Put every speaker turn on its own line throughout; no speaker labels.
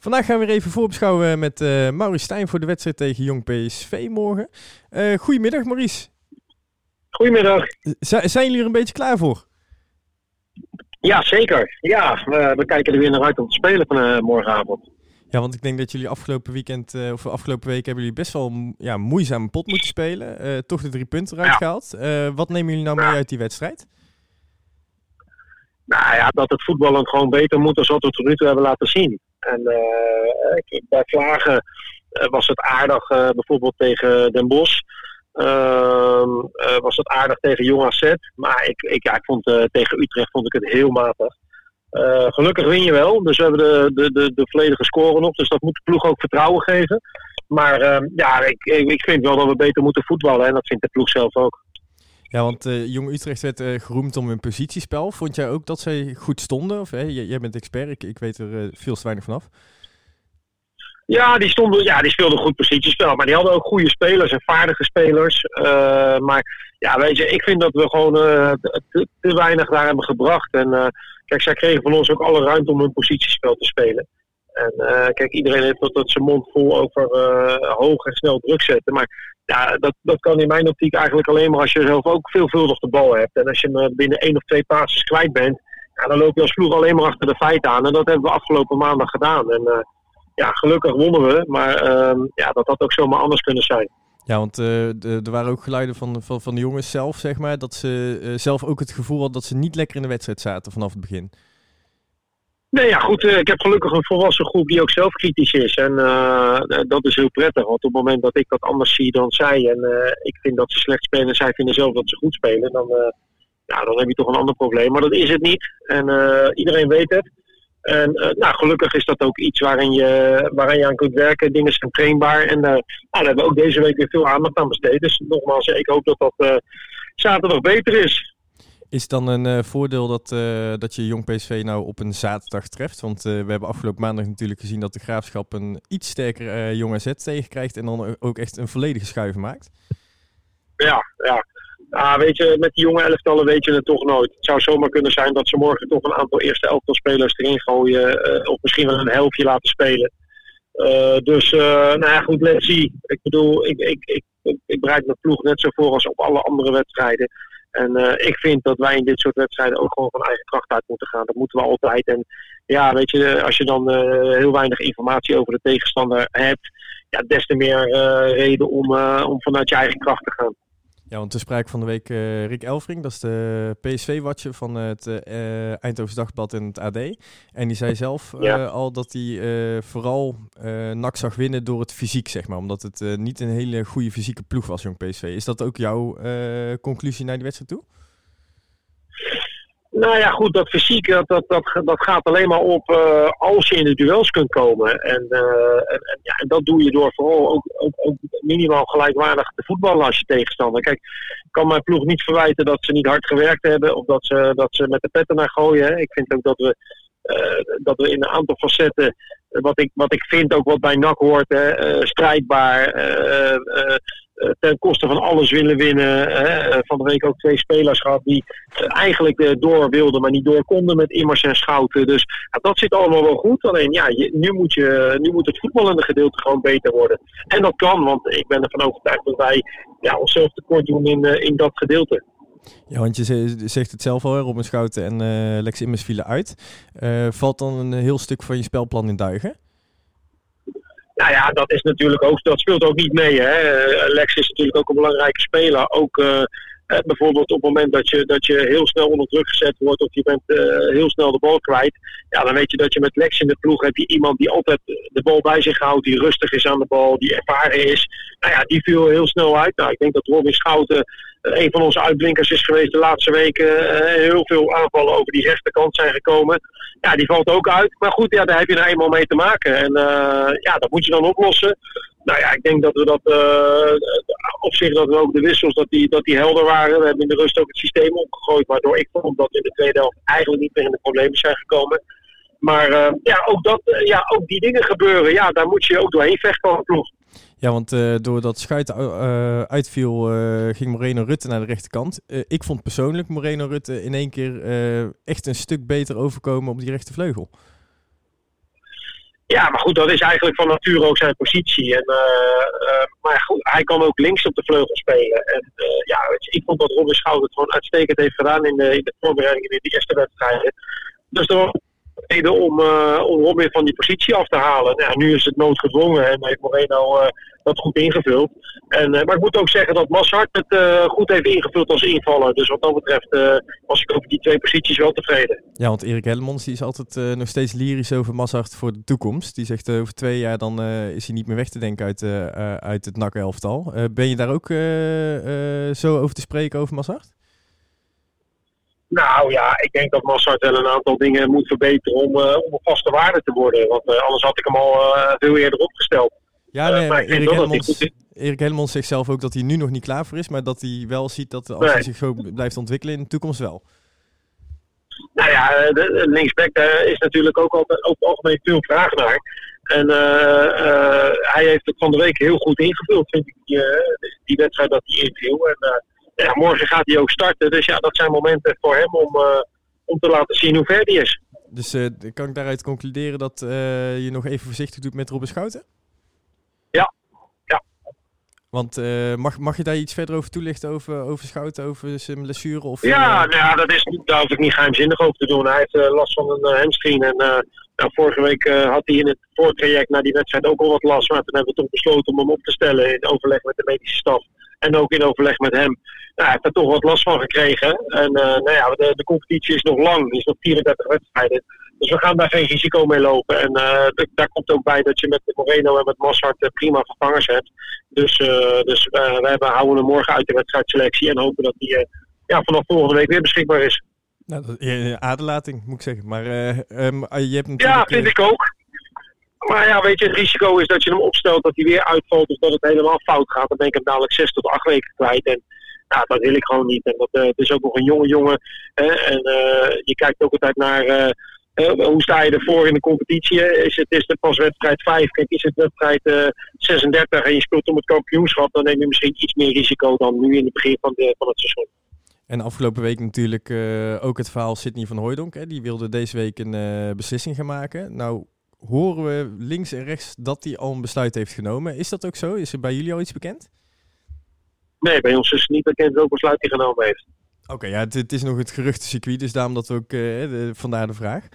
Vandaag gaan we weer even voorbeschouwen met uh, Maurice Stijn voor de wedstrijd tegen Jong PSV morgen. Uh, goedemiddag Maurice.
Goedemiddag.
Z zijn jullie er een beetje klaar voor?
Ja, zeker. Ja, we, we kijken er weer naar uit om te spelen van uh, morgenavond.
Ja, want ik denk dat jullie afgelopen weekend of afgelopen week hebben jullie best wel ja, moeizame pot moeten spelen. toch de drie punten eruit ja. gehaald. wat nemen jullie nou mee uit die wedstrijd?
Nou ja, dat het voetballen gewoon beter moet dan wat we tot nu toe hebben laten zien. En uh, bij Vlagen uh, was het aardig, uh, bijvoorbeeld tegen Den Bosch. Ehm, was het aardig tegen Jong AZ. Maar ik, ik, ja, ik vond, tegen Utrecht vond ik het heel matig. gelukkig win je wel. Dus we hebben de, de, de, de volledige score nog. Dus dat moet de ploeg ook vertrouwen geven. Maar ehm, ja, ik, ik vind wel dat we beter moeten voetballen. En dat vindt de ploeg zelf ook.
Ja, want uh, Jong Utrecht werd uh, geroemd om hun positiespel. Vond jij ook dat zij goed stonden? Of, jij bent expert, ik, weet er uh, veel te weinig vanaf.
Ja, die, stonden, ja, die speelden goed positiespel. Maar die hadden ook goede spelers en vaardige spelers. maar ja, weet je, ik vind dat we gewoon te, te, weinig daar hebben gebracht. En kijk, zij kregen van ons ook alle ruimte om hun positiespel te spelen. En kijk, iedereen heeft tot, zijn mond vol over hoog en snel druk zetten. Maar ja, dat, dat kan in mijn optiek eigenlijk alleen maar als je zelf ook veelvuldig de bal hebt. En als je hem binnen één of twee passes kwijt bent, ja, dan loop je als ploeg alleen maar achter de feiten aan. En dat hebben we afgelopen maandag gedaan. En uh, ja, gelukkig wonnen we, maar uh, ja, dat had ook zomaar anders kunnen zijn.
Ja, want uh, er waren ook geluiden van, van, van de jongens zelf, zeg maar, dat ze zelf ook het gevoel hadden dat ze niet lekker in de wedstrijd zaten vanaf het begin.
Nee, ja, goed. Eh, ik heb gelukkig een volwassen groep die ook zelf kritisch is. En uh, dat is heel prettig. Want op het moment dat ik dat anders zie dan zij. En ik vind dat ze slecht spelen en zij vinden zelf dat ze goed spelen. Dan, uh, dan heb je toch een ander probleem. Maar dat is het niet. En iedereen weet het. En nou, gelukkig is dat ook iets waarin je, waarin je aan kunt werken. Dingen zijn trainbaar. En nou, daar hebben we ook deze week weer veel aandacht aan besteed. Dus nogmaals, ik hoop dat dat zaterdag beter is.
Is dan een uh, voordeel dat, uh, dat je Jong PSV nou op een zaterdag treft? Want uh, we hebben afgelopen maandag natuurlijk gezien dat de Graafschap een iets sterker Jong AZ tegenkrijgt en dan ook echt een volledige schuif maakt.
Ja, ja. Ah, weet je, met die jonge elftallen weet je het toch nooit. Het zou zomaar kunnen zijn dat ze morgen toch een aantal eerste elftal spelers erin gooien. of misschien wel een helftje laten spelen. dus, nou ja, goed, let's see. Ik bedoel, ik, ik, ik, ik, ik bereid mijn ploeg net zo voor als op alle andere wedstrijden. En uh, ik vind dat wij in dit soort wedstrijden ook gewoon van eigen kracht uit moeten gaan. Dat moeten we altijd. En ja, weet je, als je dan uh, heel weinig informatie over de tegenstander hebt, ja, des te meer reden om, om vanuit je eigen kracht te gaan.
Ja, want de spraak van de week uh, Rick Elfring, dat is de PSV-watcher van het uh, Eindhoven Dagblad en het AD. En die zei zelf uh, al dat hij vooral NAC zag winnen door het fysiek, zeg maar. Omdat het niet een hele goede fysieke ploeg was, jong PSV. Is dat ook jouw conclusie naar die wedstrijd toe?
Nou ja, goed, dat fysiek, dat, dat, dat, gaat alleen maar op uh, als je in de duels kunt komen. En, uh, en, ja, dat doe je door vooral ook, ook, ook, minimaal gelijkwaardig te voetballen als je tegenstander. Kijk, ik kan mijn ploeg niet verwijten dat ze niet hard gewerkt hebben of dat ze, dat ze met de petten naar gooien. Ik vind ook dat we, uh, dat we in een aantal facetten, wat ik, wat ik vind ook wat bij NAC hoort, hè, strijdbaar, eh, ten koste van alles willen winnen. Hè. Eh, van de week ook twee spelers gehad die eh, eigenlijk door wilden, maar niet door konden met Immers en Schouten. Dus dat zit allemaal wel goed. Alleen ja, nu, moet je, nu moet het voetballende gedeelte gewoon beter worden. En dat kan, want ik ben ervan overtuigd dat wij ja, onszelf tekort doen in, in dat gedeelte.
Ja, want je zegt het zelf al, Robin Schouten en Lex Immers vielen uit. Valt dan een heel stuk van je spelplan in duigen?
Nou ja, dat is natuurlijk ook, dat speelt ook niet mee. Hè. Eh, Lex is natuurlijk ook een belangrijke speler. Ook uh, bijvoorbeeld op het moment dat je, dat je heel snel onder druk gezet wordt of je bent uh, heel snel de bal kwijt. Ja, dan weet je dat je met Lex in de ploeg heb je iemand die altijd de bal bij zich houdt, die rustig is aan de bal, die ervaren is. Nou ja, die viel heel snel uit. Nou, ik denk dat Robin Schouten een van onze uitblinkers is geweest de laatste weken. heel veel aanvallen over die rechterkant zijn gekomen ja, die valt ook uit. Maar goed, ja, daar heb je nou eenmaal mee te maken. En uh, ja, dat moet je dan oplossen. Nou ja, ik denk dat we dat uh, op zich dat we ook de wissels dat die, dat die helder waren. We hebben in de rust ook het systeem opgegooid, waardoor ik vond dat in de tweede helft eigenlijk niet meer in de problemen zijn gekomen. Maar ja, ook dat, ja, ook die dingen gebeuren. Ja, daar moet je ook doorheen vechten als ploeg.
Ja, want uh, doordat Schuit uh, uitviel, uh, ging Moreno Rutte naar de rechterkant. ik vond persoonlijk Moreno Rutte in één keer echt een stuk beter overkomen op die rechtervleugel.
ja, maar goed, dat is eigenlijk van nature ook zijn positie. En, maar goed, hij kan ook links op de vleugel spelen. En ja, weet je, ik vond dat Robin Schout het gewoon uitstekend heeft gedaan in de, in de voorbereidingen in die eerste wedstrijden. Dus er om, uh, om Robin van die positie af te halen. Nou, nu is het noodgedwongen en heeft Moreno uh, dat goed ingevuld. En, uh, maar ik moet ook zeggen dat Massart het goed heeft ingevuld als invaller. Dus wat dat betreft was ik over die twee posities wel tevreden.
Ja, want Erik Hellemons die is altijd nog steeds lyrisch over Massart voor de toekomst. Die zegt over twee jaar dan is hij niet meer weg te denken uit, uit het NAC-elftal. ben je daar ook zo over te spreken over Massart?
Nou ja, ik denk dat Massart wel een aantal dingen moet verbeteren om, uh, om een vaste waarde te worden. Want uh, anders had ik hem al uh, veel eerder opgesteld.
Ja, nee, maar Erik Helmons, Erik Helmons zegt zelf ook dat hij nu nog niet klaar voor is. Maar dat hij wel ziet dat als nee. hij zich zo blijft ontwikkelen in de toekomst wel.
Nou ja, de, de linksback is natuurlijk ook altijd over het algemeen veel vraag naar. En hij heeft het van de week heel goed ingevuld, vind ik, die, die wedstrijd dat hij inviel. En ja, morgen gaat hij ook starten. Dus ja, dat zijn momenten voor hem om, uh, om te laten zien hoe ver hij is.
Dus uh, kan ik daaruit concluderen dat uh, je nog even voorzichtig doet met Robin Schouten?
Ja. ja.
Want mag, mag je daar iets verder over toelichten over, over Schouten, over zijn blessure? Of,
ja, nou ja, dat is, daar hoef ik niet geheimzinnig over te doen. Hij heeft last van een hamstring en nou, vorige week had hij in het voortraject naar die wedstrijd ook al wat last. Maar toen hebben we toch besloten om hem op te stellen in overleg met de medische staf. En ook in overleg met hem. Nou, hij heeft er toch wat last van gekregen. En uh, nou ja, de, de, competitie is nog lang. Het is nog 34 wedstrijden. Dus we gaan daar geen risico mee lopen. En uh, daar komt ook bij dat je met Moreno en met Massart uh, prima vervangers hebt. Dus, dus we hebben, houden hem morgen uit de wedstrijdselectie. En hopen dat hij ja, vanaf volgende week weer beschikbaar is.
Nou, aderlating moet ik zeggen. Maar um, je hebt natuurlijk...
Ja, vind ik ook. Maar ja, weet je, het risico is dat je hem opstelt dat hij weer uitvalt of dat het helemaal fout gaat. Dan ben ik hem dadelijk zes tot acht weken kwijt. En ja, dat wil ik gewoon niet. En dat, uh, het is ook nog een jonge jongen. Hè? En uh, je kijkt ook altijd naar uh, hoe sta je ervoor in de competitie. Is het, is het pas wedstrijd 5? Kijk, is het wedstrijd 36 en je speelt om het kampioenschap, dan neem je misschien iets meer risico dan nu in het begin van, de, van het seizoen.
En afgelopen week natuurlijk ook het verhaal Sidney van Hooydonk. Hè? Die wilde deze week een beslissing gaan maken. Nou, horen we links en rechts dat hij al een besluit heeft genomen. Is dat ook zo? Is er bij jullie al iets bekend?
Nee, bij ons is niet bekend welk besluit hij genomen heeft.
Oké, ja, het, is nog het geruchtencircuit, dus daarom dat we ook, uh, de, vandaar de vraag.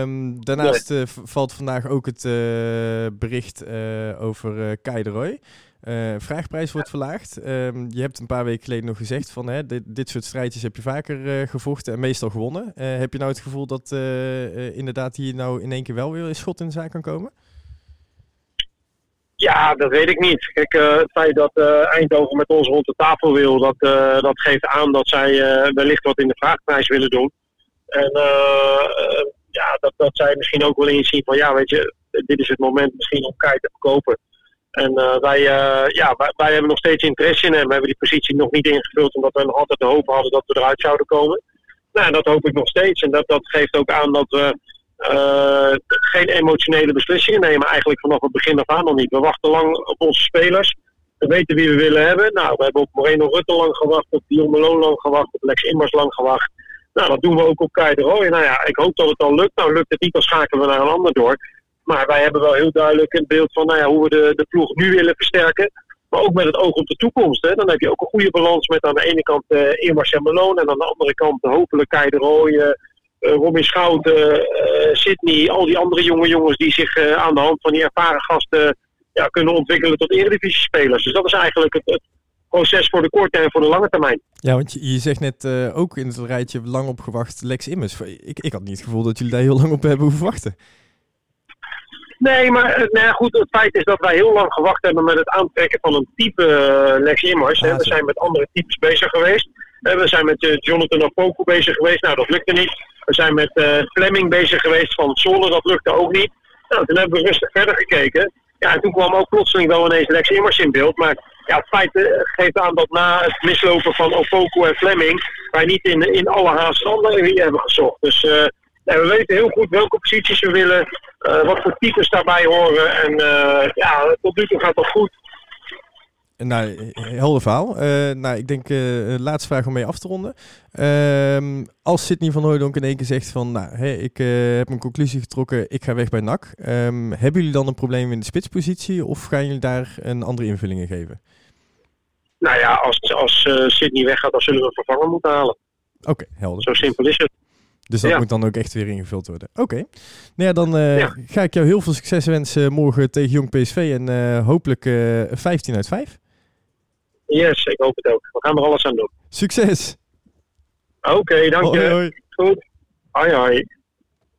Um, daarnaast nee. uh, valt vandaag ook het uh, bericht over Roy. Uh, vraagprijs wordt verlaagd. Um, je hebt een paar weken geleden nog gezegd van hè, dit, dit soort strijdjes heb je vaker uh, gevochten en meestal gewonnen. Uh, heb je nou het gevoel dat inderdaad hier nou in één keer wel weer een schot in de zaak kan komen?
Ja, dat weet ik niet. Kijk, het feit dat Eindhoven met ons rond de tafel wil, dat, dat geeft aan dat zij wellicht wat in de vraagprijs willen doen. En ja, dat, dat zij misschien ook wel inzien van ja, weet je, dit is het moment misschien om Kai te verkopen. En uh, wij, uh, ja, wij, hebben nog steeds interesse in hem. We hebben die positie nog niet ingevuld omdat we nog altijd de hoop hadden dat we eruit zouden komen. Nou, dat hoop ik nog steeds. En dat, dat geeft ook aan dat we uh, geen emotionele beslissingen nemen. Eigenlijk vanaf het begin af aan nog niet. We wachten lang op onze spelers. We weten wie we willen hebben. Nou, we hebben op Moreno Rutte lang gewacht, op Dion lang gewacht, op Lex Immers lang gewacht. Nou, dat doen we ook op Roy. Nou ja, ik hoop dat het al lukt. Nou, lukt het niet, dan schakelen we naar een ander door. Maar wij hebben wel heel duidelijk een beeld van nou ja, hoe we de, de ploeg nu willen versterken. Maar ook met het oog op de toekomst. Hè. Dan heb je ook een goede balans met aan de ene kant uh, Immers en Malone. En aan de andere kant hopelijk Kai de Rooij, uh, Robin Schouten, Sydney. Al die andere jonge jongens die zich aan de hand van die ervaren gasten ja, kunnen ontwikkelen tot eredivisie-spelers. Dus dat is eigenlijk het, het, proces voor de korte en voor de lange termijn.
Ja, want je, je zegt net ook in het rijtje lang opgewacht Lex Immers. Ik, ik had niet het gevoel dat jullie daar heel lang op hebben hoeven wachten.
Nee, maar eh, nou goed, het feit is dat wij heel lang gewacht hebben met het aantrekken van een type uh, Lex Immers. Ah, we zijn met andere types bezig geweest. we zijn met uh, Jonathan Opoku bezig geweest. Nou, dat lukte niet. We zijn met Fleming bezig geweest van Zolder. Dat lukte ook niet. Nou, toen hebben we rustig verder gekeken. Ja, en toen kwam ook plotseling wel ineens Lex Immers in beeld. Maar ja, het feit geeft aan dat na het mislopen van Opoku en Fleming... wij niet in, in alle haast hebben gezocht. Dus we weten heel goed welke posities we willen, uh, wat voor types daarbij horen. En uh, ja, tot nu toe gaat dat goed.
Nou, helder verhaal. Uh, nou, ik denk, uh, laatste vraag om mee af te ronden. Uh, als Sidney van Hooydonk in één keer zegt van, nou, hey, ik heb een conclusie getrokken, ik ga weg bij NAC. Um, hebben jullie dan een probleem in de spitspositie of gaan jullie daar een andere invulling in geven?
Nou ja, als, als Sidney weggaat, dan zullen we een vervanger moeten halen.
Oké, helder.
Zo simpel is het.
Dus dat moet dan ook echt weer ingevuld worden. Oké. Nou ja, dan uh, ga ik jou heel veel succes wensen morgen tegen Jong PSV. En uh, hopelijk uh, 15 uit 5.
Yes, ik hoop het ook. We gaan er alles aan doen.
Succes!
Oké, okay, dank je.
Hoi, hoi.
Goed. Hoi, hoi.